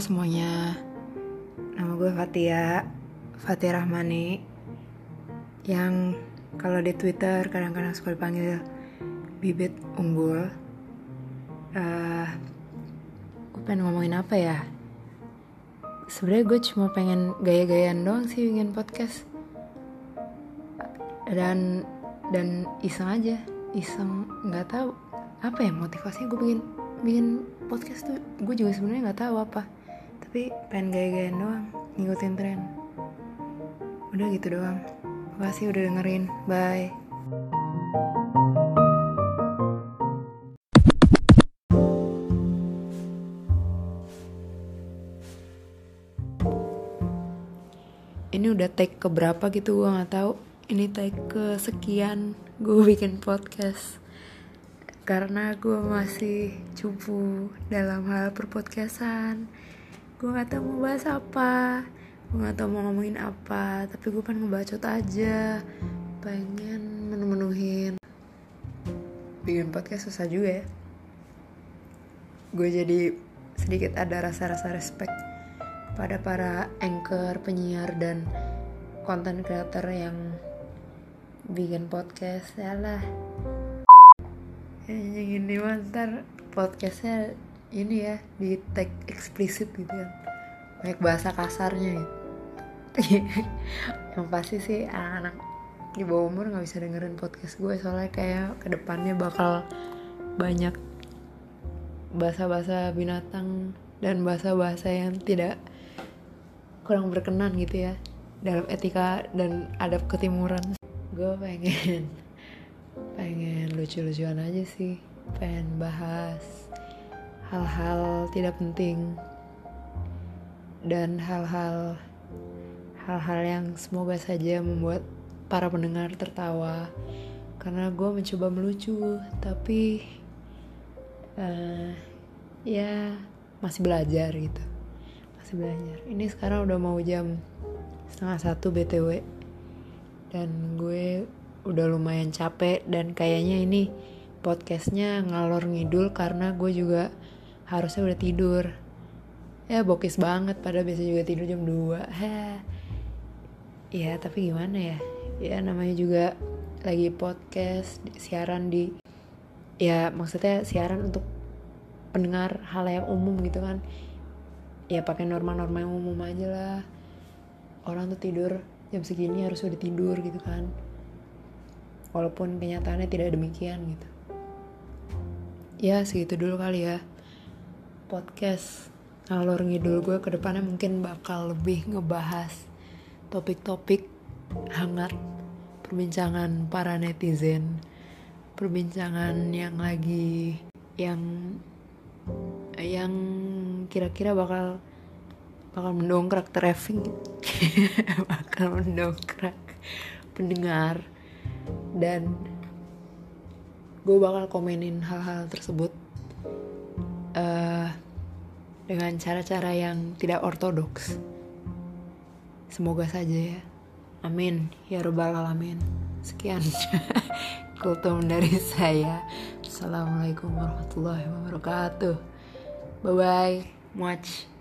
semuanya, nama gue Fatia, Fatia Rahmani, yang kalau di Twitter kadang-kadang suka dipanggil bibit unggul. Uh, gue pengen ngomongin apa ya? Sebenarnya gue cuma pengen gaya-gayaan doang sih bikin podcast. Dan dan iseng aja, iseng nggak tahu apa ya motivasinya gue bikin bikin podcast tuh gue juga sebenarnya nggak tahu apa tapi pengen gaya-gayaan doang ngikutin tren. Udah gitu doang. Makasih udah dengerin. Bye. Ini udah take ke berapa gitu gue nggak tahu. Ini take ke sekian gue bikin podcast karena gue masih cupu dalam hal perpodcastan. Gue gak tau mau bahas apa gue gak tau mau ngomongin apa tapi gue pengen ngebacot aja. Pengen menu-menuhin bikin podcast susah juga ya. Gue jadi sedikit ada rasa-rasa respect pada para anchor, penyiar, dan konten creator yang bikin podcast. Ya lah yang ini mantar podcastnya ini ya di tag eksplisit gitu kan banyak bahasa kasarnya gitu yang pasti sih anak-anak di bawah umur nggak bisa dengerin podcast gue soalnya kayak ke depannya bakal banyak bahasa-bahasa binatang dan bahasa-bahasa yang tidak kurang berkenan gitu ya dalam etika dan adab ketimuran. Gue pengen pengen lucu-lucuan aja sih. Pengen bahas hal-hal tidak penting. Dan hal-hal hal-hal yang semoga saja membuat para pendengar tertawa. Karena gue mencoba melucu tapi uh, ya masih belajar gitu. Masih belajar. Ini sekarang udah mau jam setengah satu btw dan gue udah lumayan capek dan kayaknya ini podcastnya ngalor ngidul karena gue juga harusnya udah tidur. Ya bokis banget pada biasa juga tidur jam 2 Heh. ya tapi gimana ya? Ya namanya juga lagi podcast siaran di ya maksudnya siaran untuk pendengar hal yang umum gitu kan. Ya pakai norma-norma yang umum aja lah. Orang tuh tidur jam segini harus udah tidur gitu kan walaupun kenyataannya tidak demikian gitu. Ya segitu dulu kali ya. Podcast ngalor ngidul gue ke depannya mungkin bakal lebih ngebahas topik-topik hangat perbincangan para netizen perbincangan yang lagi yang yang kira-kira bakal bakal mendongkrak traffic. Bakal mendongkrak pendengar dan gue bakal komenin hal-hal tersebut uh, dengan cara-cara yang tidak ortodoks. Semoga saja ya. Amin. Ya robbal alamin. Sekian kultum dari saya. Assalamualaikum warahmatullahi wabarakatuh. Bye bye much